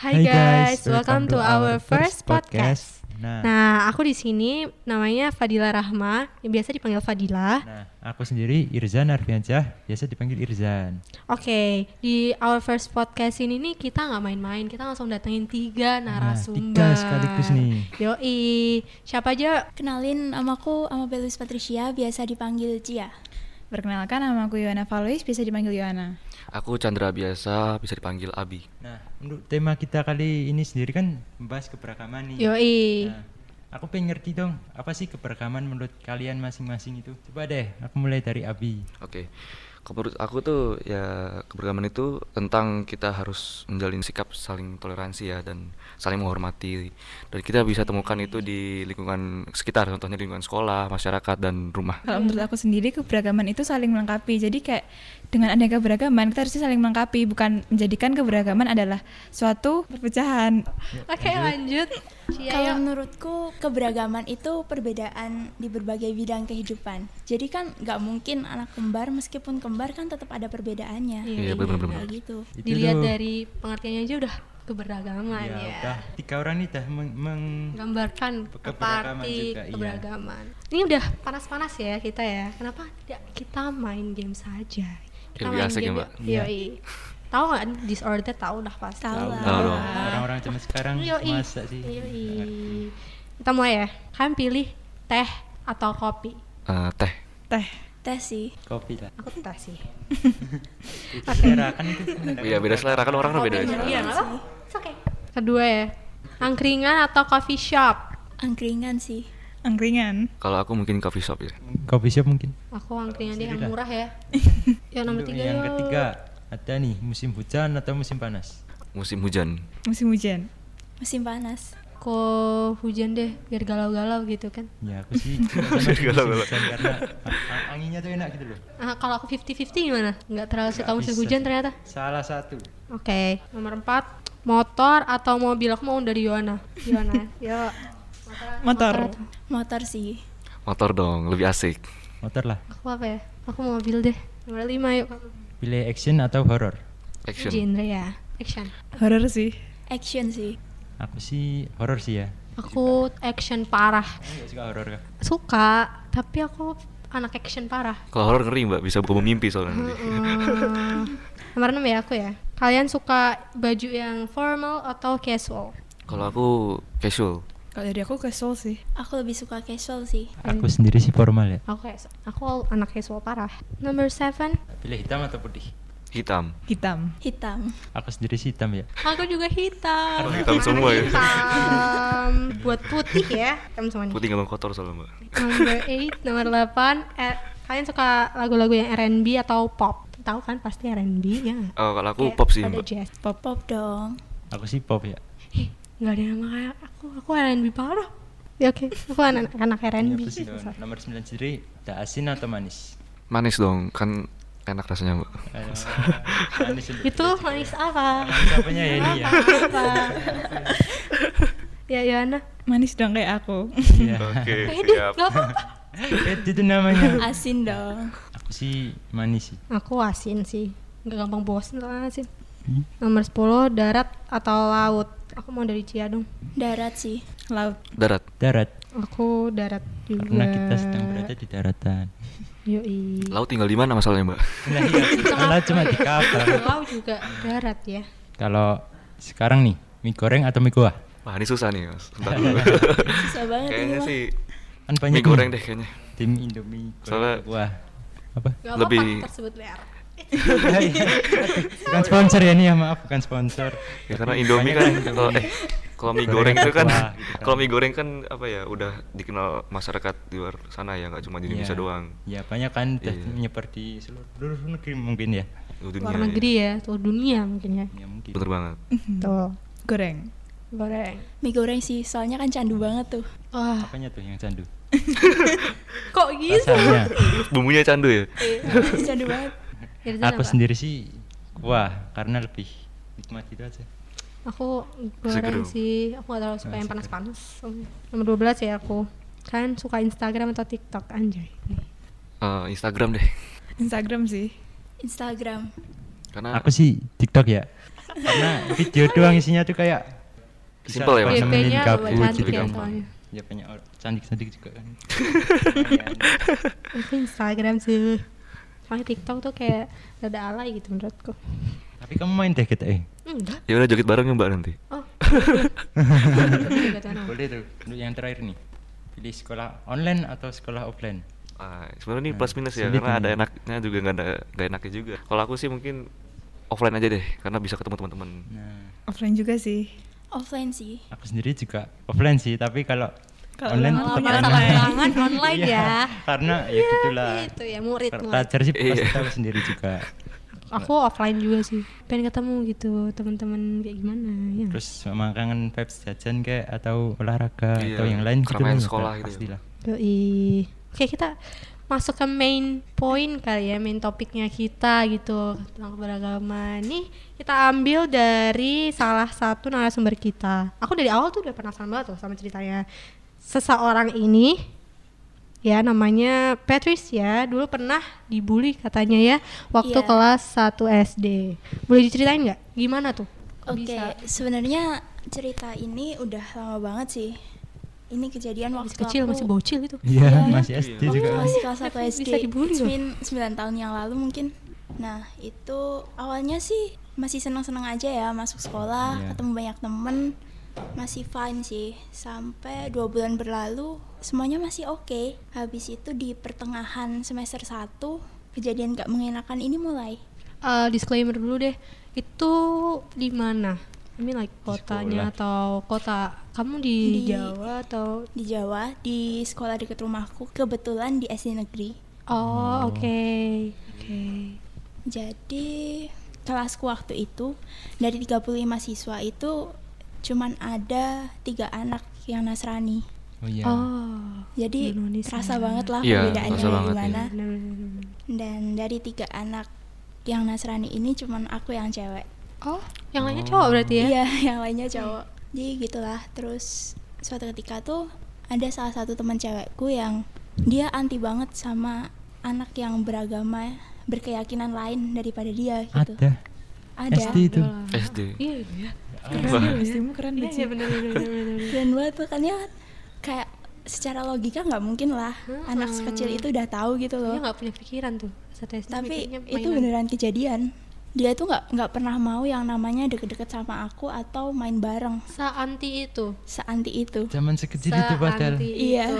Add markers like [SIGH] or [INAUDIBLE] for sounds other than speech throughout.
Hai guys, welcome to our first podcast. Nah, Nah, aku di sini namanya Fadila Rahma, yang biasa dipanggil Fadila. nah, aku sendiri Irzan Arfiansyah, biasa dipanggil Irzan. Oke, di our first podcast ini nih kita nggak main-main, kita langsung datengin tiga Nah, narasumber. tiga sekaligus nih. Yoi, siapa aja? Kenalin, namaku Amabelus Patricia, biasa dipanggil Cia. Perkenalkan nama aku Yohana Valois, bisa dipanggil Yohana. Aku Chandra biasa, bisa dipanggil Abi. Nah, untuk tema kita kali ini sendiri kan membahas keberagaman nih. Yoi. Nah, aku pengen ngerti dong, apa sih keberagaman menurut kalian masing-masing itu? Coba deh, aku mulai dari Abi. Oke. Kalau Menurut aku tuh ya keberagaman itu tentang kita harus menjalin sikap saling toleransi ya dan saling menghormati. Dan kita bisa temukan itu di lingkungan sekitar, contohnya di lingkungan sekolah, masyarakat dan rumah. Kalau menurut aku sendiri keberagaman itu saling melengkapi. Jadi kayak dengan adanya keberagaman kita harusnya saling melengkapi, bukan menjadikan keberagaman adalah suatu perpecahan. Oke, lanjut. Cia, Kalau yuk. menurutku keberagaman itu perbedaan di berbagai bidang kehidupan. Jadi kan nggak mungkin anak kembar meskipun kembar kan tetap ada perbedaannya. Iya, benar-benar. Kayak gitu. Itu Dilihat tuh. dari pengertiannya aja udah keberagaman ya, ya. udah tiga orang nih dah meng, meng- gambarkan Keberagaman arti juga, iya. keberagaman. Ini udah panas-panas ya kita ya. Kenapa tidak kita main game saja? Kita asik ya, game Mbak. yuk. Yoi. Tahu nggak disorder tahu dah pasti. Tahu lah. Lah. Orang-orang zaman sekarang Yoi. masa sih? Yoi. Kita mulai ya. Kalian pilih teh atau kopi? Eh, teh. Teh. Tes sih. Kopi lah. Aku teh sih. [LAUGHS] Selera kan itu. Iya, beda selera kan orang beda. Kopi Iya, okay. Kedua ya. Angkringan atau coffee shop? Angkringan sih. Angkringan. Kalau aku mungkin coffee shop ya. Kopi shop mungkin. Aku angkringan deh yang murah ya. [LAUGHS] yang nomor tiga yang yuk. ketiga ada nih musim hujan atau musim panas. Musim hujan. Musim hujan. Musim panas. Kok hujan deh biar galau-galau gitu kan. Ya aku sih [LAUGHS] musim Galau-galau. hujan karena anginnya tuh enak gitu loh. Ah, kalau aku 50-50 gimana? Nggak terlalu suka musim hujan sih. ternyata. Salah satu. Oke, nomor 4 motor atau mobil aku mau dari Yohana. Yohana, [LAUGHS] ya. Motor. atau- Motor sih. Motor dong, lebih asik. Motor lah. Aku apa ya? Aku mobil deh. Nomor 5 yuk. Pilih action atau horror? Action. Genre ya. Action. Horor sih. Action sih. Aku sih horror sih ya. Aku action parah. Suka horror kah? Suka, tapi aku anak action parah. Kalau horor ngeri mbak, bisa bawa mimpi soalnya nanti. Hmm. Nomor 6 ya aku ya. Kalian suka baju yang formal atau casual? Kalau aku casual. Kalau dari aku casual sih. Aku lebih suka casual sih. Aku sendiri sih formal ya. Aku casual. Aku anak casual parah. Nomor 7 Pilih hitam atau putih? Hitam. Hitam. Hitam. Aku sendiri sih hitam ya. Aku juga hitam. Karena hitam semua ya. Hitam. Buat putih ya. Hitam semuanya. Putih nggak mau kotor soalnya mbak. Nomor 8, nomor 8. Eh, kalian suka lagu-lagu yang R&B atau pop? Tahu kan pasti R&B ya. Oh, kalau aku Kayak pop sih ada mbak. jazz. Pop. Pop dong. Aku sih pop ya. Ih, nggak ada nama kayak aku. Aku R&B parah. Ya oke, aku anak anak R&B. Nomor 9 sendiri ada asin atau manis? Manis dong, kan enak rasanya mbak. Ayo, manis untuk Itu manis apa? Manis apanya ya ini ya? Apa? ya Yana. Manis dong kayak aku. Iya. Oke, Pede, nggak apa-apa. Itu namanya. Asin dong. Aku sih manis sih. Aku asin sih. Nggak gampang bosen soalnya asin. Nomor 10, darat atau laut? Aku mau dari Cia dong. Darat sih. Laut. Darat. Darat. Aku darat juga. Karena kita sedang berada di daratan. Yoi. Laut tinggal di mana masalahnya mbak? Nah, iya. [LAUGHS] Cuma di kapal. Laut juga darat ya. Kalau sekarang nih, mie goreng atau mie kuah? Wah ini susah nih mas. [LAUGHS] Susah [LAUGHS] banget ini kayaknya mah. sih Kan banyak mie goreng nih. deh kayaknya. Tim Indomie goreng Soalnya- kuah. Apa? Gak Lebih- tersebut liar. Bukan sponsor ya nih ya maaf bukan sponsor. Ya karena Indomie kan kalau eh kalau mie goreng itu kan gitu kan. kalau mie goreng kan apa ya udah dikenal masyarakat di luar sana ya nggak cuma di Indonesia Iya. doang. Ya banyak kan udah Iya. menyebar di seluruh, negeri mungkin ya. Seluruh dunia Luar ya. negeri ya, seluruh dunia mungkin ya. Ya mungkin. Bener banget. Tuh, Goreng. goreng. Mie goreng sih, soalnya kan candu banget tuh. Wah, Apanya tuh yang candu? [LAUGHS] kok gitu? Rasanya. Bumbunya candu ya. candu banget. Aku apa? sendiri sih kuah karena lebih nikmat gitu aja. Aku goreng sih, aku gak terlalu suka Ah, yang panas-panas. Nomor 12 ya aku. Kan suka Instagram atau TikTok anjay. Eh, Instagram deh. Instagram sih. Instagram. Karena Aku sih TikTok ya. Karena video doang isinya tuh kayak Simple ya, Mas? nemenin gabut cantik gitu ya soalnya. Ya banyak or- cantik-cantik juga kan. Itu Instagram sih. Soalnya TikTok tuh kayak rada alay gitu menurutku. Tapi kamu main deh kita eh. Enggak. Ya udah joget bareng ya Mbak nanti. Oh. [LAUGHS] Boleh tuh. Untuk yang terakhir nih. Pilih sekolah online atau sekolah offline? Ah, sebenarnya ini Nah, plus minus ya karena ada enaknya juga nggak ada nggak enaknya juga. Kalau aku sih mungkin offline aja deh karena bisa ketemu teman-teman. Nah, Offline juga sih. Offline sih. aku sendiri juga offline sih, tapi Kalau online online tetap punya online. Iya, ya. Karena ya gitulah. Itu ya murid. Pelajar sih pasti Iya. tahu sendiri juga. Aku offline juga sih. Pengen ketemu gitu teman-teman kayak gimana ya. Terus sama kangen vibes jajan kayak atau olahraga Iya, atau yang lain gitu kan, sekolah gitu pastilah. Yoi. Oke kita masuk ke main point kali ya, main topiknya kita gitu tentang keberagaman. Nih kita ambil dari salah satu narasumber kita. Aku dari awal tuh udah penasaran banget tuh sama ceritanya. Seseorang ini ya namanya Patricia dulu pernah dibully katanya ya waktu Iya. kelas 1 SD. Boleh diceritain nggak gimana tuh? Oke, bisa? sebenarnya cerita ini udah lama banget sih. Ini kejadian waktu Masih kecil, aku masih bocil itu. Iya, Iya. masih SD juga. masih kelas 1 Bisa SD. dibully It's loh. been 9 tahun yang lalu mungkin. Nah, itu awalnya sih masih senang-senang aja ya masuk sekolah, Iya. ketemu banyak temen, masih fine sih. Sampai dua bulan berlalu, semuanya masih oke. Habis itu di pertengahan semester 1, kejadian gak mengenakan ini mulai. Eh, disclaimer dulu deh itu di mana I mean like kotanya sekolah. atau kota kamu di, Di- Jawa atau Di Jawa, di sekolah dekat rumahku, kebetulan di SD negeri. oh oke oke Jadi kelasku waktu itu dari 35 siswa itu cuman ada tiga anak yang Nasrani. Oh iya. oh Jadi Indonesia. terasa banget lah Iya, perbedaannya gimana. Bener. Dan dari tiga anak yang Nasrani ini cuman aku yang cewek. oh yang lainnya cowok berarti ya Iya, [LAUGHS] yang lainnya cowok. Jadi gitulah. Terus suatu ketika tuh ada salah satu teman cewekku yang dia anti banget sama anak yang beragama berkeyakinan lain daripada dia gitu. Ada. Ada. SD itu. SD. iya itu ya keren iya banget iya sih. bener bener bener, bener, bener. Dan buat makanya kayak secara logika nggak mungkin lah anak sekecil itu udah tahu gitu dia loh. nggak punya pikiran tuh satu SD Tapi itu beneran kejadian. Dia tuh nggak nggak pernah mau yang namanya deket-deket sama aku atau main bareng seanti itu seanti itu. Zaman sekecil itu padahal. Iya.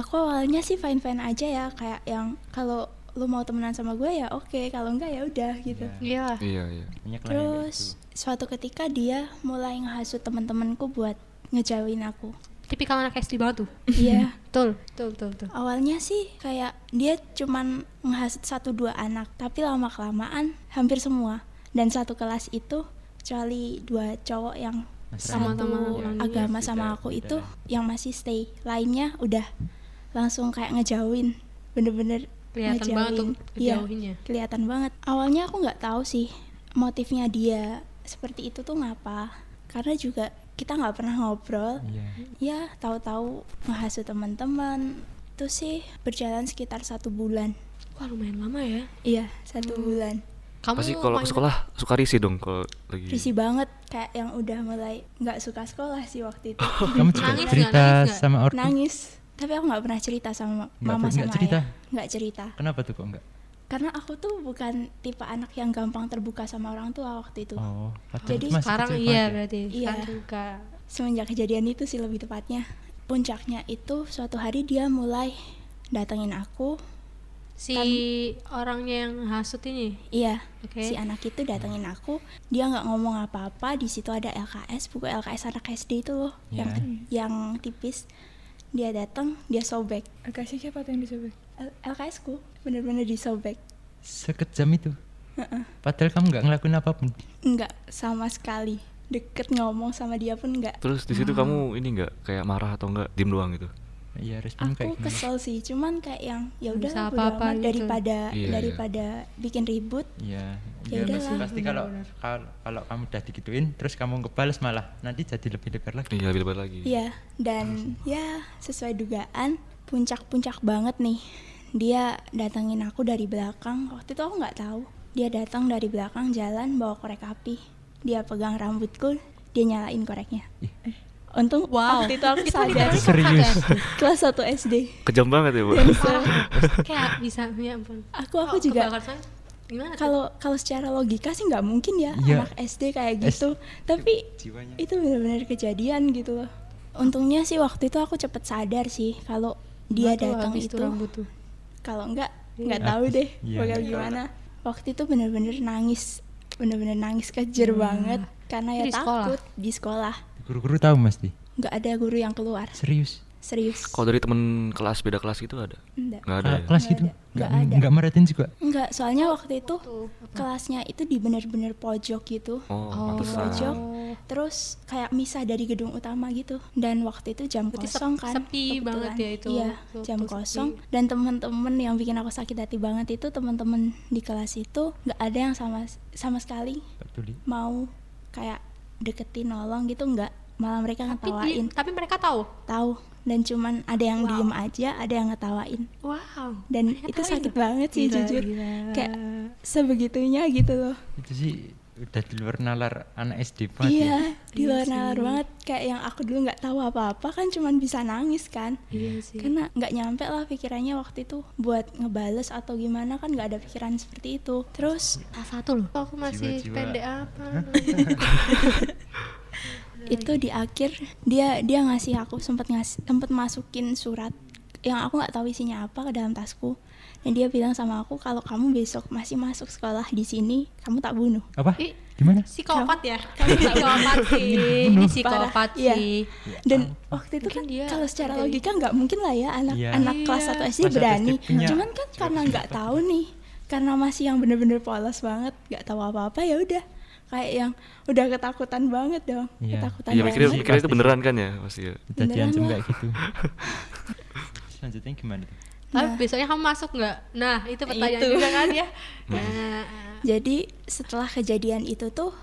Aku awalnya sih fine fine aja ya kayak yang kalau lu mau temenan sama gue ya oke kalau enggak ya udah gitu. iya Iya, iya. Kayak Terus gitu. suatu ketika dia mulai ngehasut teman-temanku buat ngejauhin aku. tipikal anak SD banget tuh Iya. [LAUGHS] betul betul betul, betul. Awalnya sih kayak dia cuman menghasut satu dua anak, tapi lama kelamaan hampir semua. Dan satu kelas itu kecuali dua cowok yang Nasrani. satu agama sama aku itu yang masih stay. Lainnya udah langsung kayak ngejauhin, bener-bener kelihatan banget tuh Iya, ngejauhinnya kelihatan banget. Awalnya aku nggak tahu sih motifnya dia seperti itu tuh ngapa. Karena juga kita nggak pernah ngobrol, Iya. ya tahu-tahu ngehasut teman-teman itu sih berjalan sekitar satu bulan wah lumayan lama ya iya satu Hmm. bulan kamu Pasti kalau ke sekolah suka risih dong kalau lagi. risih banget kayak yang udah mulai nggak suka sekolah sih waktu itu Kamu Nangis cerita Nangis nggak? sama ortu? nangis tapi aku nggak pernah cerita sama Nggak mama per- sama nggak cerita? ayah. Nggak cerita. Kenapa tuh kok enggak? karena aku tuh bukan tipe anak yang gampang terbuka sama orang tua waktu itu. Oh, padahal Jadi sekarang kecil iya ya? berarti Iya. juga semenjak kejadian itu sih lebih tepatnya. Puncaknya itu suatu hari dia mulai datengin aku. Si orangnya yang hasut ini? Iya. Oke. Si anak itu datengin aku. Dia nggak ngomong apa-apa di situ ada LKS buku LKS anak SD itu loh yang Iya. yang tipis dia datang dia sobek Kasih siapa tuh yang disobek? L- LKS ku bener-bener disobek Sekejam itu. Padahal kamu nggak ngelakuin apa pun. nggak sama sekali deket ngomong sama dia pun nggak Terus di situ kamu ini nggak kayak marah atau enggak diem doang gitu? Iya, respon kayak aku gimana? kesel sih cuman kayak yang ya udah apa-apa amat gitu. daripada Iya, iya. daripada bikin ribut Iya, Ya iya udahlah, pasti, pasti kalau kalau kamu udah digituin terus kamu ngebales malah nanti jadi lebih lebar lagi. Iya, lebih lebar lagi. Iya, dan ya sesuai dugaan puncak-puncak banget nih. Dia datengin aku dari belakang. Waktu itu aku nggak tahu. Dia datang dari belakang jalan bawa korek api. dia pegang rambutku dia nyalain koreknya Ih. Untung Wow. waktu itu aku Itu sadar Serius? satu SD. kelas 1 SD Kejam banget ya, Bu. Se- Kayak bisa ya ampun. aku aku Kok juga kalau kalau secara logika sih nggak mungkin ya Iya. anak SD kayak S- gitu tapi Jiwanya. itu benar-benar kejadian gitu loh untungnya sih waktu itu aku cepet sadar sih kalau dia datang itu tuh? kalau enggak nggak Iya. tahu deh Iya. bakal gimana waktu itu bener-bener nangis bener-bener nangis kejer banget karena ya Di sekolah? takut di sekolah Guru-guru tahu mesti. nggak ada guru yang keluar Serius. serius Kalau dari temen kelas beda kelas gitu ada? enggak Nggak ada. Ya? kelas gitu. ada. Nggak Nggak ada. nggak marahin juga. enggak soalnya waktu itu apa? kelasnya itu di bener-bener pojok gitu Oh, pantesan. pojok terus kayak misah dari gedung utama gitu dan waktu itu jam Berarti kosong sep- kan sepi banget ya itu iya waktu jam sepi. kosong dan temen-temen yang bikin aku sakit hati banget itu temen-temen di kelas itu nggak ada yang sama sama sekali Peduli. mau kayak deketin nolong gitu nggak malah mereka Tapi, di- ngetawain tapi mereka tahu. tahu dan cuman ada yang Wow. diem aja ada yang ngetawain Wow. dan Mereka itu sakit banget sih Gila, jujur gila. kayak sebegitunya gitu loh Itu sih udah di luar nalar anak SD banget. ya. iya di Iya luar sih. nalar banget kayak yang aku dulu nggak tahu apa-apa kan cuman bisa nangis kan Iya sih. karena nggak nyampe lah pikirannya waktu itu buat ngebales atau gimana kan nggak ada pikiran seperti itu terus Salah satu loh. Aku masih Jiwa-jiwa. pendek apa? [LAUGHS] itu di akhir dia dia ngasih aku sempat ngasih sempat masukin surat yang aku nggak tahu isinya apa ke dalam tasku dan dia bilang sama aku kalau kamu besok masih masuk sekolah di sini kamu tak bunuh Apa? Ih, Gimana? psikopat ya? psikopat sih. Ini psikopat Parah, iya. sih. dan waktu itu Mungkin kan dia kalau secara ada logika nggak mungkin lah ya anak Iya. anak Iya. kelas 1 SD Kelas satu berani SD punya cuman kan karena nggak tahu nih karena masih yang bener-bener polos banget nggak tahu apa-apa ya udah kayak yang udah ketakutan banget dong Iya. ketakutan Iya, mikirnya, banget mikirnya itu beneran kan ya pasti ya. Beneran kayak gitu. [LAUGHS] Selanjutnya gimana tuh? Tapi Nah. besoknya kamu masuk nggak? Nah, itu pertanyaan Itu. juga kan ya. [LAUGHS] Nah, Jadi setelah kejadian itu tuh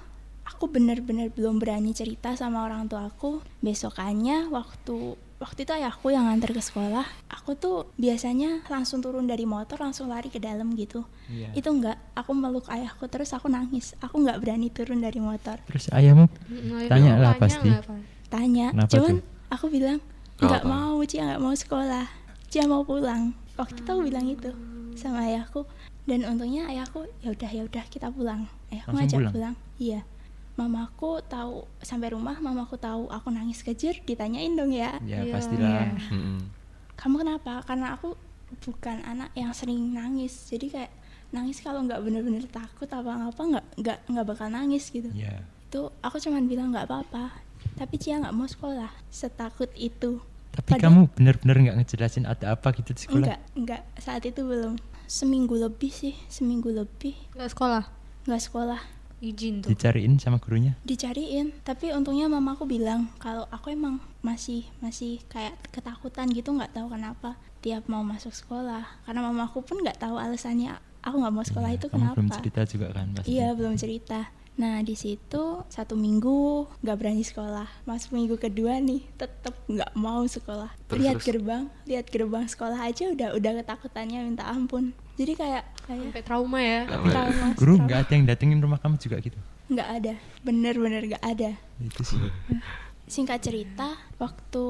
aku bener-bener belum berani cerita sama orang tua aku. Besokannya waktu waktu itu ayahku yang nganter ke sekolah, aku tuh biasanya langsung turun dari motor langsung lari ke dalam gitu. Iya. Itu enggak, aku meluk ayahku terus aku nangis. Aku nggak berani turun dari motor. Terus ayahmu mm, Tanya itu lah tanya pasti. Tanya, Kenapa cuman tuh? aku bilang Nggak mau, Cia nggak mau sekolah. Cia mau pulang. Waktu itu aku bilang itu sama ayahku dan untungnya ayahku ya udah ya udah kita pulang. Ayahku Langsung ngajak pulang? pulang. Iya. Mamaku tahu sampai rumah mamaku tahu aku nangis kejer ditanyain dong ya. Ya Iya. pastilah. Mm-mm. Kamu kenapa? Karena aku bukan anak yang sering nangis. Jadi kayak nangis kalau nggak bener-bener takut apa-apa nggak nggak nggak bakal nangis gitu Iya. itu aku cuman bilang nggak apa-apa tapi Cia nggak mau sekolah setakut itu Tapi Padahal- kamu benar-benar nggak ngejelasin ada apa gitu di sekolah? enggak enggak saat itu belum seminggu lebih sih seminggu lebih Nggak sekolah. nggak sekolah Izin tuh. Dicariin sama gurunya? dicariin tapi untungnya mamaku bilang kalau aku emang masih masih kayak ketakutan gitu nggak tahu kenapa tiap mau masuk sekolah karena mamaku pun nggak tahu alasannya aku nggak mau sekolah Iya, itu kamu kenapa belum cerita juga kan pasti. Iya belum cerita. Nah di situ satu minggu nggak berani sekolah. Masuk minggu kedua nih tetap nggak mau sekolah. Terus, lihat terus? gerbang, lihat gerbang sekolah aja udah udah ketakutannya minta ampun. Jadi kayak kayak Sampai trauma ya. Trauma. trauma. Guru nggak ada yang datengin rumah kamu juga gitu? nggak ada, bener-bener nggak ada. Itu sih. Singkat cerita, waktu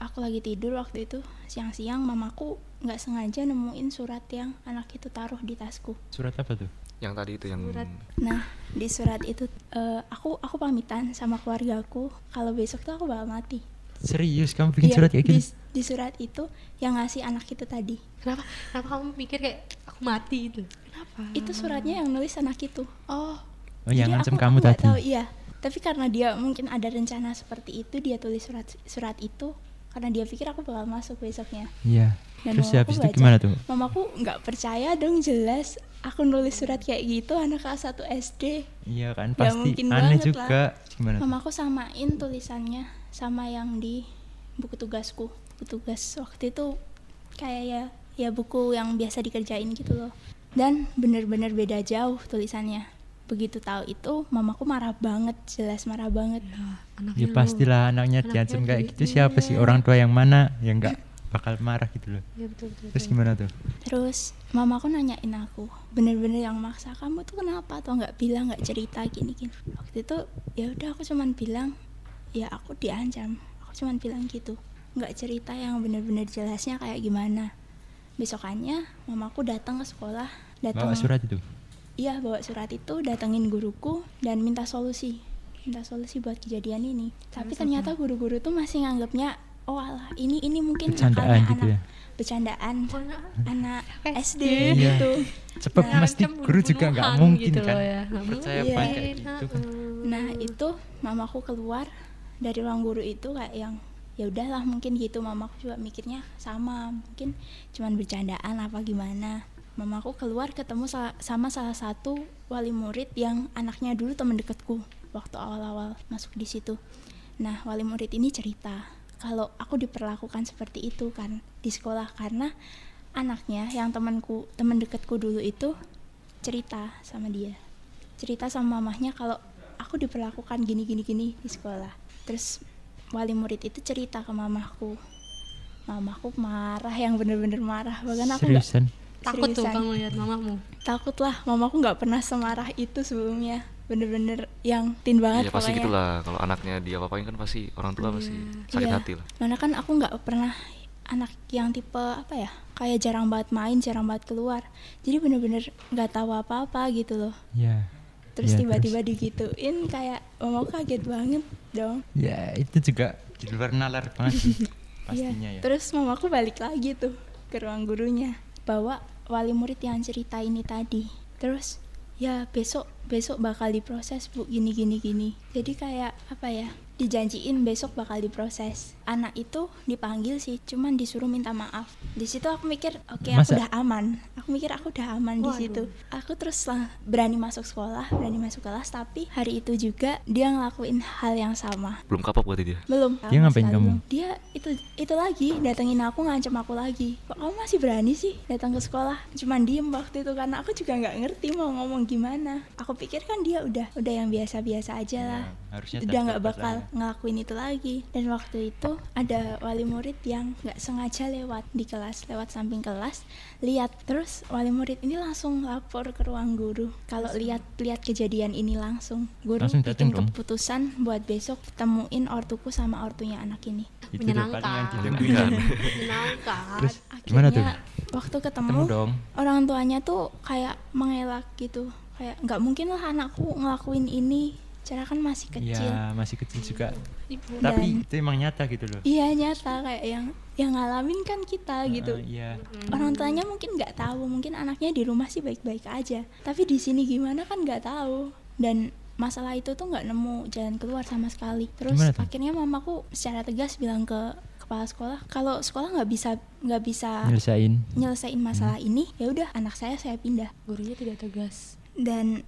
aku lagi tidur waktu itu siang-siang, mamaku nggak sengaja nemuin surat yang anak itu taruh di tasku. Surat apa tuh? Yang tadi itu yang Surat. Nah, di surat itu eh, aku aku pamitan sama keluargaku kalau besok tuh aku bakal mati. Serius kamu bikin Iya, surat kayak gitu? Di, di surat itu yang ngasih anak itu tadi. Kenapa? Kenapa kamu mikir kayak aku mati itu? Kenapa? Itu suratnya yang nulis anak itu. Oh, Oh yang aku- kamu aku tadi? Tahu, iya. Tapi karena dia mungkin ada rencana seperti itu, dia tulis surat surat itu karena dia pikir aku bakal masuk besoknya. Iya. Dan Terus habis itu baca. gimana tuh? Mamaku nggak percaya dong jelas aku nulis surat kayak gitu anak kelas 1 SD. Iya kan pasti mungkin aneh banget juga. Gimana tuh? Mamaku samain tulisannya sama yang di buku tugasku. Buku tugas waktu itu kayak ya ya buku yang biasa dikerjain gitu loh. Dan bener-bener beda jauh tulisannya. Begitu tahu itu, mamaku marah banget, jelas marah banget. Ya pastilah anaknya Anaknya diancam kayak gitu gitu, siapa iya. sih orang tua yang mana yang enggak bakal marah gitu loh Iya betul betul. terus betul. gimana tuh Terus mamaku nanyain aku, bener-bener yang maksa kamu tuh kenapa atau nggak bilang nggak cerita gini-gini. Waktu itu ya udah aku cuman bilang ya aku diancam. Aku cuman bilang gitu, nggak cerita yang bener-bener jelasnya kayak gimana. Besokannya mamaku datang ke sekolah, datang bawa surat itu Iya bawa surat itu datengin guruku dan minta solusi minta solusi buat kejadian ini tapi ternyata guru-guru tuh masih nganggapnya oh alah ini ini mungkin Bercandaan gitu anak ya? bercandaan anak SD SD. Iya. gitu sebab Nah, Terancam guru juga nggak mungkin gitu kan loh ya, nggak percaya mungkin. banyak Iya. gitu kan nah itu mamaku keluar dari ruang guru itu kayak yang ya udahlah mungkin gitu mamaku juga mikirnya sama mungkin cuman bercandaan apa gimana mamaku keluar ketemu sa- sama salah satu wali murid yang anaknya dulu temen deketku waktu awal-awal masuk di situ. Nah wali murid ini cerita kalau aku diperlakukan seperti itu kan di sekolah karena anaknya yang temanku temen deketku dulu itu cerita sama dia. Cerita sama mamahnya kalau aku diperlakukan gini gini gini di sekolah. Terus wali murid itu cerita ke mamahku. Mamahku marah yang bener-bener marah. Bahkan aku nggak seriusan Takut tuh kamu lihat mamamu. takut lah mamaku nggak pernah semarah itu sebelumnya. Bener-bener yang tin banget Iya pasti pokoknya. gitulah. Kalau anaknya dia apa-apain kan pasti orang tua pasti sakit Iya. hati lah. Mana kan aku nggak pernah anak yang tipe apa ya kayak jarang banget main jarang banget keluar. Jadi bener-bener nggak tahu apa-apa gitu loh. Ya terus Ya, tiba-tiba digituin kayak mamaku kaget banget dong. Ya itu juga di luar nalar banget [LAUGHS] Iya, pastinya ya. Terus mamaku balik lagi tuh ke ruang gurunya, bawa wali murid yang cerita ini tadi. Terus ya besok besok bakal diproses bu gini gini gini. Jadi kayak apa ya? Dijanjiin besok bakal diproses. Anak itu dipanggil sih, cuman disuruh minta maaf. Di situ aku mikir, oke aku Masa- udah aman. Aku mikir aku udah aman di situ. Aku terus lah berani masuk sekolah, berani masuk kelas. Tapi hari itu juga dia ngelakuin hal yang sama. belum kapok berarti dia Belum. Dia ngapain kamu? Dia itu itu lagi datengin aku ngancam aku lagi. Kok kamu masih berani sih datang ke sekolah? Cuman diem waktu itu karena aku juga nggak ngerti mau ngomong gimana. Aku pikir kan dia udah udah yang biasa-biasa aja lah. Ya, harusnya udah nggak bakal ya. ngelakuin itu lagi. Dan waktu itu ada wali murid yang nggak sengaja lewat di kelas, lewat samping kelas, lihat terus wali murid ini langsung lapor ke ruang guru. Kalau lihat lihat kejadian ini langsung, guru Langsung bikin keputusan buat besok temuin ortuku sama ortunya anak ini. itu tuh paling yang Menyenangkan. ditungguin Menyenangkan. terus gimana tuh Akhirnya waktu ketemu, ketemu dong orang tuanya tuh kayak mengelak gitu, kayak nggak mungkin lah anakku ngelakuin ini, cara kan masih kecil. ya masih kecil juga Ibu. tapi Dan- itu emang nyata gitu loh Iya nyata kayak yang yang ngalamin kan kita gitu. Ah, iya Orang tuanya mungkin nggak tahu, mungkin anaknya di rumah sih baik-baik aja. Tapi di sini gimana kan nggak tahu. Dan masalah itu tuh nggak nemu jalan keluar sama sekali. Terus akhirnya mamaku secara tegas bilang ke kepala sekolah, kalau sekolah nggak bisa nggak bisa nyelesain nyelesain masalah Hmm. ini, ya udah anak saya saya pindah. Gurunya tidak tegas. Dan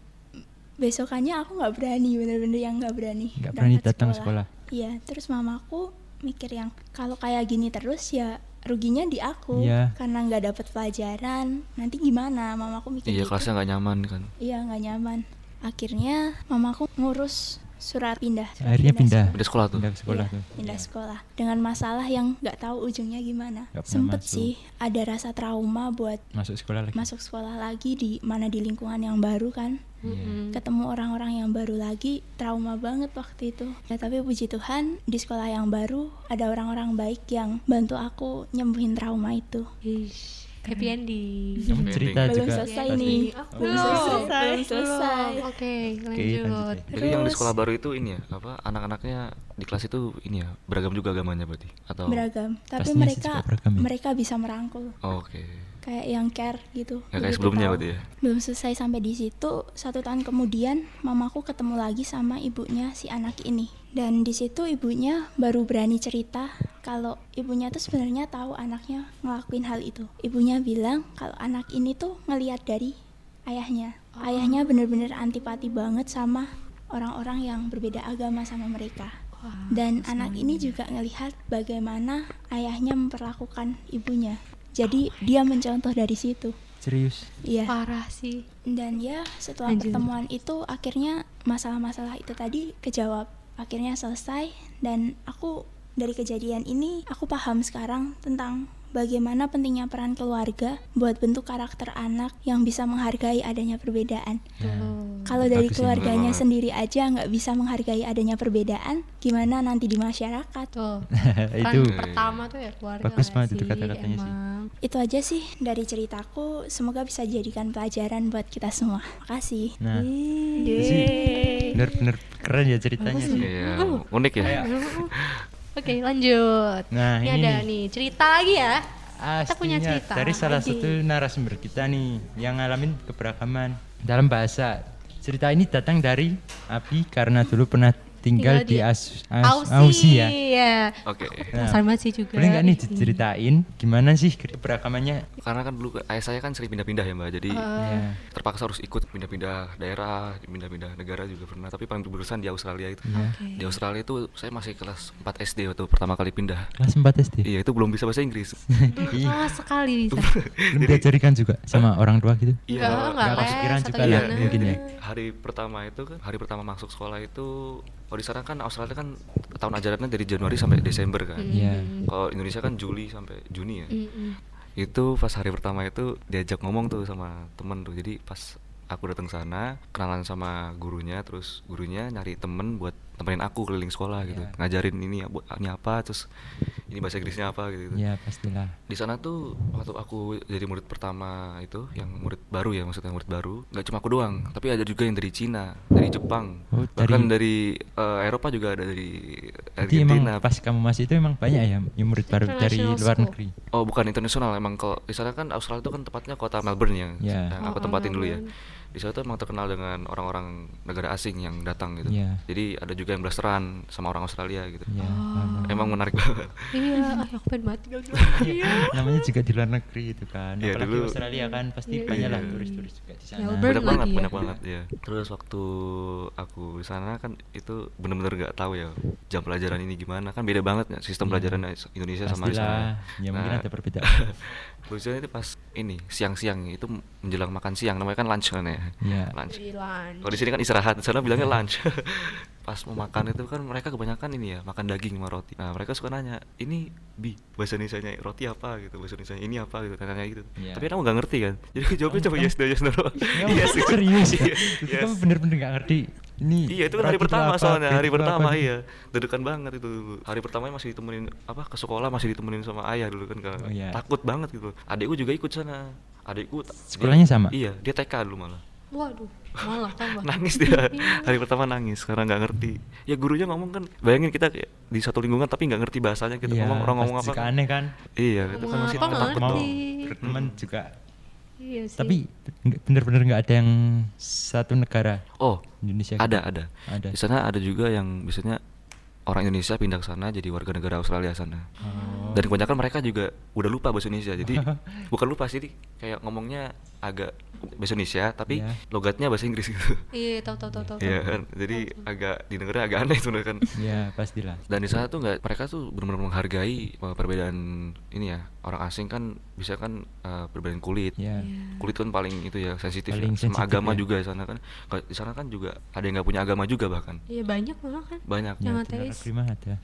besokannya aku nggak berani, bener-bener yang nggak berani. nggak berani datang sekolah Iya, terus mamaku mikir yang kalau kayak gini terus ya ruginya di aku Iya. karena nggak dapet pelajaran. Nanti gimana? Mamaku mikir iya gitu. kelasnya nggak nyaman kan Iya nggak nyaman. Akhirnya mamaku ngurus surat pindah. surat akhirnya pindah Udah sekolah tuh pindah ke sekolah Iya, tuh pindah Iya. sekolah dengan masalah yang nggak tahu ujungnya gimana. Pernah Sempet masuk. sih ada rasa trauma buat masuk sekolah lagi masuk sekolah lagi di mana di lingkungan yang baru kan. Mm-mm. ketemu orang-orang yang baru lagi trauma banget waktu itu ya tapi puji Tuhan di sekolah yang baru ada orang-orang baik yang bantu aku nyembuhin trauma itu Ish, happy ending. kamu cerita belum juga selesai pasti. nih Oh, belum selesai belum selesai Belum. Oke, lanjut. lanjut ya. jadi yang di sekolah baru itu ini ya apa anak-anaknya di kelas itu ini ya beragam juga agamanya berarti atau beragam tapi Pastinya mereka beragam ya. mereka bisa merangkul Oh, oke kayak yang care gitu nggak kayak sebelumnya tahu. berarti ya belum selesai sampai di situ satu tahun kemudian mamaku ketemu lagi sama ibunya si anak ini dan di situ ibunya baru berani cerita kalau ibunya tuh sebenarnya tahu anaknya ngelakuin hal itu. Ibunya bilang kalau anak ini tuh ngelihat dari ayahnya. Ayahnya bener-bener antipati banget sama orang-orang yang berbeda agama sama mereka. Wah, dan anak ini juga ngelihat bagaimana ayahnya memperlakukan ibunya. Jadi dia mencontoh dari situ. Serius? Iya. Parah sih. dan ya setelah Lanjut. pertemuan itu akhirnya masalah-masalah itu tadi kejawab akhirnya selesai dan aku dari kejadian ini aku paham sekarang tentang bagaimana pentingnya peran keluarga buat bentuk karakter anak yang bisa menghargai adanya perbedaan. Kalau dari Bagus ya, keluarganya banget. sendiri aja nggak bisa menghargai adanya perbedaan, gimana nanti di masyarakat? Tuh. [LAUGHS] itu Peran pertama tuh ya keluarga. Bagus banget itu sih? kata-katanya sih. Itu aja sih dari ceritaku. Semoga bisa dijadikan pelajaran buat kita semua. Makasih. nah bener-bener keren ya ceritanya sih Iya, unik ya. Oke, lanjut. Nah, ini, ini ada nih. nih cerita lagi ya. Kita punya cerita dari salah lagi. satu narasumber kita nih yang ngalamin keberagaman dalam bahasa. Cerita ini datang dari Abi karena dulu pernah tinggal, Tinggal di, di Aus, Aus- Aussie, Aussie ya. ya. Oke. Nah, Penasaran banget sih juga. Boleh nggak nih Ih. diceritain gimana sih keberagamannya? Karena kan dulu ayah saya kan sering pindah-pindah ya mbak, jadi Ya. terpaksa harus ikut pindah-pindah daerah, pindah-pindah negara juga pernah. Tapi paling berkesan di Australia itu. Iya. Di Australia itu saya masih kelas 4 SD waktu pertama kali pindah. Kelas 4 SD. Iya itu belum bisa bahasa Inggris. Ih, Oh, sekali bisa. Belum diajarikan juga sama orang tua gitu. Iya, Enggak, enggak nggak les kepikiran atau juga lah, gimana. mungkin ya. hari pertama itu kan hari pertama masuk sekolah itu kalau di sana kan Australia kan tahun ajarannya dari Januari sampai Desember kan. Iya. Kalau Indonesia kan Juli sampai Juni ya. Mm-mm. Itu pas hari pertama itu diajak ngomong tuh sama temen tuh. Jadi pas aku datang sana kenalan sama gurunya terus gurunya nyari temen buat temenin aku keliling sekolah gitu. Iya. Ngajarin ini ya, bu- ini apa terus ini bahasa Inggrisnya apa gitu. Ya pastilah. Di sana tuh waktu aku jadi murid pertama itu yang murid baru ya maksudnya murid baru nggak cuma aku doang tapi ada juga yang dari Cina dari Jepang Oh, bahkan dari- dari eh, Eropa juga ada dari Jadi emang Argentina pas kamu masih itu emang banyak ya yang murid baru dari luar negeri. oh bukan internasional emang kalau di sana kan Australia itu kan tepatnya kota Melbourne ya Ya. yang aku Oh, tempatin dulu ya. Di sana tuh emang terkenal dengan orang-orang negara asing yang datang gitu Ya. jadi ada juga yang blasteran sama orang Australia gitu Ya, Oh. emang menarik banget [LAUGHS] Iya, ah, aku pengen banget tinggal di luar negeri ya. namanya juga di luar negeri itu kan. Iya, Apalagi dulu- Australia kan pasti Iya, banyak lah iya. turis-turis juga di sana. Melbourne banyak banget ya. banyak banget ya terus waktu aku di sana kan itu bener-bener nggak tahu ya jam pelajaran ini gimana kan beda banget ya sistem Iya. pelajaran Indonesia sama di Pastilah. sana Ya mungkin Nah, ada perbedaan. [LAUGHS] lucunya itu pas ini siang-siang itu menjelang makan siang namanya kan lunch kan ya Iya. lunch Di lunch. kalau di sini kan istirahat di sana bilangnya lunch [LAUGHS] pas mau makan itu kan mereka kebanyakan ini ya makan daging sama roti nah mereka suka nanya ini bi bahasa Indonesia roti apa gitu bahasa Indonesia ini apa gitu tanya gitu Iya. tapi aku nggak ngerti kan jadi aku jawabnya cuma yes no yes no doang. Ya, Yes, [LAUGHS] yes. serius ya? Iya, Itu yes. kamu bener-bener gak ngerti. Ini Iya itu kan hari pertama soalnya hari pertama apa gitu. iya dedekan banget itu hari pertamanya masih ditemenin apa ke sekolah masih ditemenin sama ayah dulu kan karena Oh, iya. takut banget gitu adikku juga ikut sana adikku ta- dia- Sekolahnya sama? iya dia TK dulu malah Waduh, malah tambah. [LAUGHS] nangis dia [LAUGHS] Iya. hari pertama nangis karena nggak ngerti ya gurunya ngomong kan bayangin kita kayak di satu lingkungan tapi nggak ngerti bahasanya kita Iya, ngomong orang ngomong apa suka aneh kan. iya itu kan masih takut ngerti. berteman juga. Iya sih. Tapi bener-bener nggak ada yang satu negara oh Indonesia. ada gitu. ada Ada. di sana ada juga yang biasanya orang Indonesia pindah ke sana jadi warga negara Australia sana Oh. dan kebanyakan mereka juga udah lupa bahasa Indonesia jadi [LAUGHS] bukan lupa sih kayak ngomongnya agak bahasa Indonesia tapi Iya. logatnya bahasa Inggris gitu Iya, tahu tahu tahu tahu. Iya kan jadi agak didengarnya agak aneh sebenarnya kan Ya pastilah. dan di sana tuh nggak mereka tuh benar-benar menghargai uh, perbedaan ini ya orang asing kan bisa kan uh, perbedaan kulit Ya. kulit kan paling itu ya sensitif ya. Sama sensitif agama ya. juga di sana kan di sana kan juga ada yang nggak punya agama juga bahkan Iya banyak malah kan. banyak Yang Ya, luar ateis.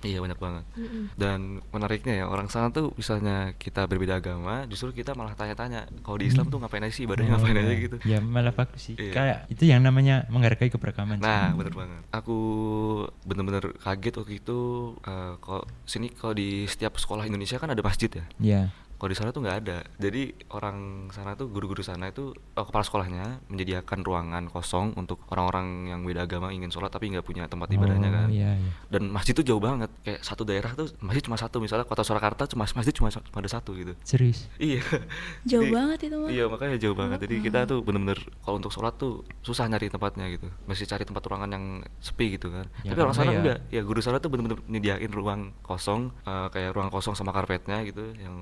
iya banyak banget Mm-mm. dan menariknya ya orang sana tuh misalnya kita berbeda agama justru kita malah tanya-tanya kalau di Islam tuh ngapain aja sih ibadahnya Oh, ngapain ya. aja gitu Ya malah bagus sih. Iya. Kayak itu yang namanya menghargai keberagaman. sih. Nah, bener banget. Aku bener-bener kaget waktu itu eh, kalau sini kalau di setiap sekolah Indonesia kan ada masjid ya. Ya. Kalau di sana tuh nggak ada. Jadi orang sana tuh guru-guru sana itu oh, kepala sekolahnya menyediakan ruangan kosong untuk orang-orang yang beda agama ingin sholat tapi nggak punya tempat ibadahnya Oh, kan. Iya, iya. Dan masjid tuh jauh banget. Kayak satu daerah tuh masjid cuma satu. Misalnya kota Surakarta cuma masjid cuma, cuma ada satu gitu. Serius. Iya. Jauh Jadi- banget itu mah. Iya makanya jauh banget. Jadi kita tuh bener-bener kalau untuk sholat tuh susah nyari tempatnya gitu. Mesti cari tempat ruangan yang sepi gitu kan. Ya, Tapi orang sana ya- enggak. Ya guru sana tuh bener-bener nyediain ruang kosong eh, kayak ruang kosong sama karpetnya gitu. Yang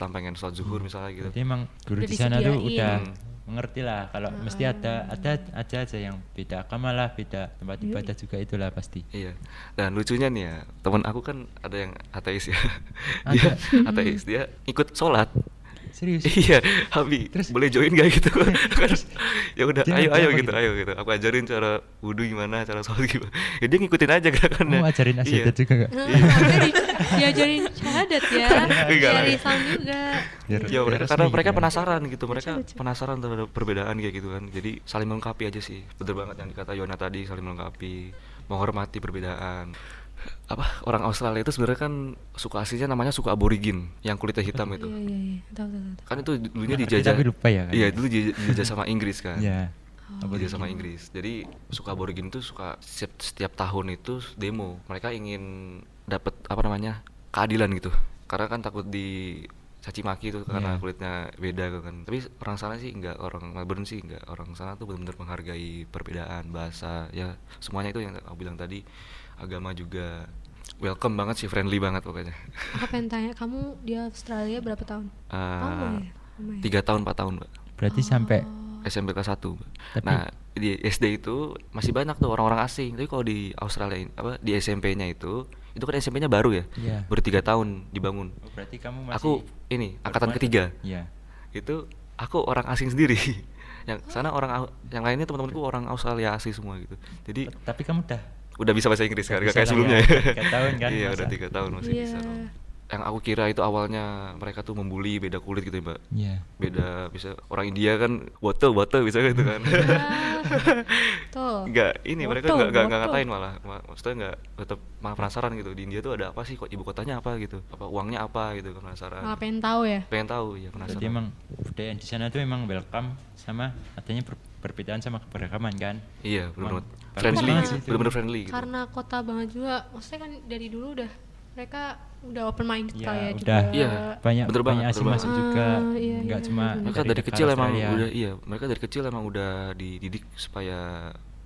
Islam pengen sholat zuhur misalnya gitu. Berarti emang guru di sana tuh udah Hmm. mengerti lah kalau mesti ada ada ada aja yang beda agama lah, beda tempat ibadah juga itulah pasti. Iya. Dan lucunya nih ya, teman aku kan ada yang ateis ya. Ada. dia ateis, dia ikut sholat. Serius. iya, Habi, Terus? boleh join gak gitu? [LAUGHS] Kan, ya udah, ayo ayo gitu, gitu? ayo gitu. Aku ajarin cara wudhu gimana, cara sholat gimana. Ya dia ngikutin aja gerakannya. Mau ajarin Iya. asyadat juga gak? Diajarin syahadat ya dari ya. Islam juga Biar- Ya biar mereka karena gitu mereka penasaran gitu, mereka penasaran terhadap perbedaan kayak gitu kan. Jadi saling melengkapi aja sih. Bener banget yang dikata Yona tadi, saling melengkapi, menghormati perbedaan. Apa orang Australia itu sebenarnya kan suku aslinya namanya suku aborigin yang kulitnya hitam itu. iya iya iya tahu tahu tahu Kan itu dulunya Tapi dijajah. lupa ya kan? Iya, dulu dijajah sama Inggris kan. Iya. Dijajah sama Inggris. Jadi suku aborigin itu suka setiap, setiap tahun itu demo. Mereka ingin dapat apa namanya? keadilan gitu. Karena kan takut di caci maki itu karena Iya. kulitnya beda gitu kan. Tapi orang sana sih enggak, orang Melbourne sih enggak. Orang sana tuh benar-benar menghargai perbedaan bahasa ya semuanya itu yang aku bilang tadi agama juga welcome banget sih friendly banget pokoknya. aku pengen tanya kamu di Australia berapa tahun? Ya? tiga tahun empat tahun mbak. Berarti sampai SMP kelas 1 Tapi- nah di SD itu masih banyak tuh orang-orang asing. Tapi kalau di Australia apa di SMP-nya itu itu kan SMP-nya baru ya? Iya. baru tiga tahun dibangun. Oh, berarti kamu masih aku ini angkatan ketiga. Iya. itu aku orang asing sendiri. [LAUGHS] Yang sana orang yang lainnya teman-temanku orang Australia asli semua gitu. Jadi Tapi kamu udah udah bisa bahasa Inggris kan gak kayak sebelumnya ya. ya Tiga tahun kan iya masa. udah tiga tahun masih Iya. bisa yang aku kira itu awalnya mereka tuh membuli beda kulit gitu ya mbak Iya. beda bisa orang India kan woto woto bisa gitu kan tuh [LAUGHS] Enggak, ini mereka Boto, enggak enggak ngatain malah. Ma- Maksudnya enggak tetap malah penasaran gitu. Di India tuh ada apa sih kok ibu kotanya apa gitu. Apa uangnya apa gitu penasaran. malah pengen tahu ya Pengen tahu ya penasaran. Jadi emang budaya di sana tuh emang welcome sama adanya per- perbedaan sama keberagaman kan. Iya, Emang friendly gitu. Benar-benar friendly gitu. karena kota banget juga maksudnya kan dari dulu udah mereka udah open minded Iya, kali ya udah. juga Iya. Banyak Bener banyak banget, asing masuk banget. juga. Ah, iya, Enggak iya, cuma iya. mereka dari kecil emang Australia. udah iya, mereka dari kecil emang udah dididik supaya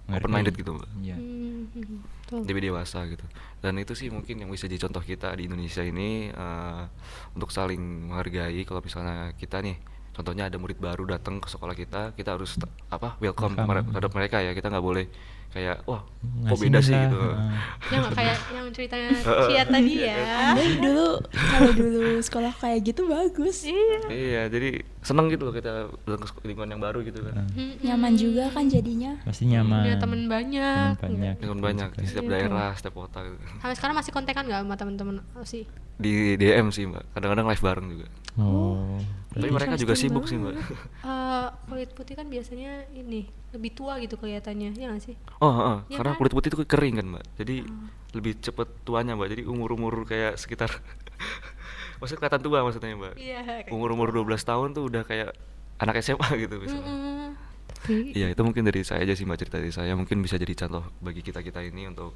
Ngerti. open minded gitu, Mbak. Iya. Hmm. Lebih dewasa gitu. Dan itu sih mungkin yang bisa jadi contoh kita di Indonesia ini eh, untuk saling menghargai kalau misalnya kita nih contohnya ada murid baru datang ke sekolah kita, kita harus apa welcome Welcome. terhadap mereka ya. Kita nggak boleh kayak wah kok beda sih gitu. heeh. ya nggak kayak yang ceritanya [LAUGHS] Cia tadi ya Andai dulu kalau dulu sekolah kayak gitu bagus. iya Iya, jadi seneng gitu loh kita datang ke lingkungan yang baru gitu kan. Hmm, Nyaman juga kan jadinya. Pasti nyaman. punya temen banyak Temen banyak. Dengan banyak di setiap Iya. daerah, setiap kota gitu. sampai sekarang masih kontekan nggak sama temen-temen sih Di DM sih, Mbak. Kadang-kadang live bareng juga. Oh. Tapi Iya, mereka juga interesting sibuk sih, Mbak. banget. [LAUGHS] Eh, kulit putih kan biasanya ini lebih tua gitu kelihatannya ya nggak sih Oh, heeh. Iya karena kan? kulit putih itu kering kan, Mbak. Jadi lebih cepet tuanya, Mbak. Jadi umur-umur kayak sekitar [LAUGHS] maksudnya kelihatan tua maksudnya, Mbak. Iya, kayak Umur-umur 12 tahun tuh udah kayak anak SMA [LAUGHS] gitu misalnya. Mm-mm. tapi Iya, itu mungkin dari saya aja sih, Mbak, cerita dari saya. Mungkin bisa jadi contoh bagi kita-kita ini untuk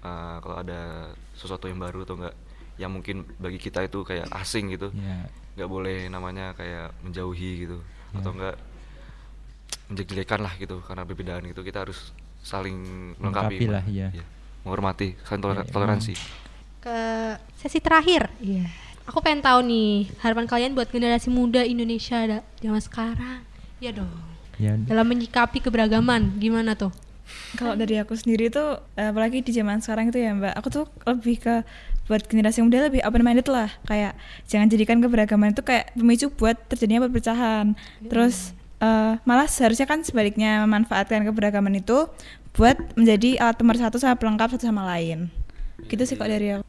eh, kalau ada sesuatu yang baru atau enggak yang mungkin bagi kita itu kayak asing gitu. Iya. Nggak boleh namanya kayak menjauhi gitu. Ya. atau enggak menjelek-jelekan lah gitu karena perbedaan itu kita harus saling melengkapi lah, iya. menghormati saling toler- Ya, toleransi. Ke sesi terakhir. Iya. Aku pengen tahu nih harapan kalian buat generasi muda Indonesia zaman sekarang. Ya dong. Ya, dalam menyikapi keberagaman gimana tuh Kalau dari aku sendiri tuh, apalagi di zaman sekarang itu ya Mbak, aku tuh lebih ke buat generasi muda lebih open minded lah. Kayak jangan jadikan keberagaman itu kayak pemicu buat terjadinya perpecahan. Terus eh, malah seharusnya kan sebaliknya memanfaatkan keberagaman itu buat menjadi alat pemersatu sama pelengkap satu sama lain. Gitu sih kok dari aku.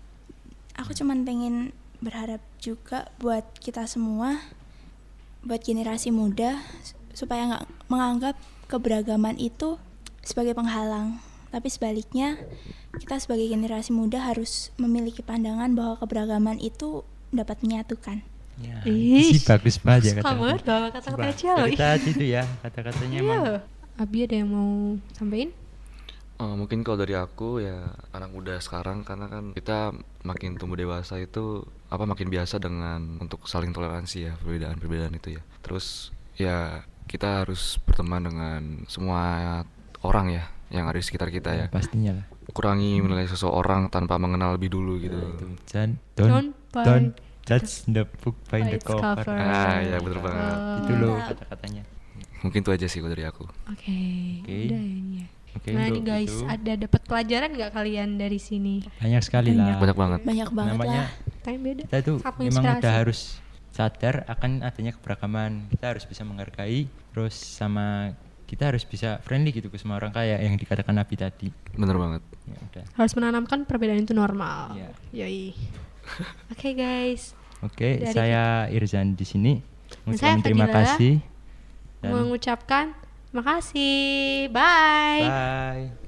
Aku cuman pengen berharap juga buat kita semua, buat generasi muda supaya nggak menganggap keberagaman itu sebagai penghalang. Tapi sebaliknya, kita sebagai generasi muda harus memiliki pandangan bahwa keberagaman itu dapat menyatukan. ya, sih bagus banget ya kata-kata. bawa kata-kata Cia loh. dari tadi itu ya kata-katanya Iya. emang Abi ada yang mau sampein Oh, mungkin kalau dari aku ya anak muda sekarang karena kan kita makin tumbuh dewasa itu apa makin biasa dengan untuk saling toleransi ya perbedaan-perbedaan itu ya. Terus ya kita harus berteman dengan semua orang ya yang ada di sekitar kita ya. pastinya lah Kurangi menilai seseorang tanpa mengenal lebih dulu gitu. itu jangan Don't don't buy don't judge the book by the cover, cover. Ah, ya bener banget. itu loh kata-katanya Mungkin itu aja sih dari aku. Oke, Oke. udah ini ya. Oke, nah nih guys, itu. ada dapat pelajaran nggak kalian dari sini? banyak sekali lah Banyak banget. Banyak banget namanya lah. Time beda. kita itu Sangat memang menginspirasi. udah harus sadar akan adanya keberagaman kita harus bisa menghargai terus sama kita harus bisa friendly gitu ke semua orang kayak yang dikatakan Nabi tadi. Bener banget. Ya, udah. Harus menanamkan perbedaan itu normal. Ya. Yoi. [LAUGHS] Oke okay, guys. Oke, okay, saya Irzan di sini. Mengucapkan terima kasih. Dan mengucapkan makasih. Bye. Bye.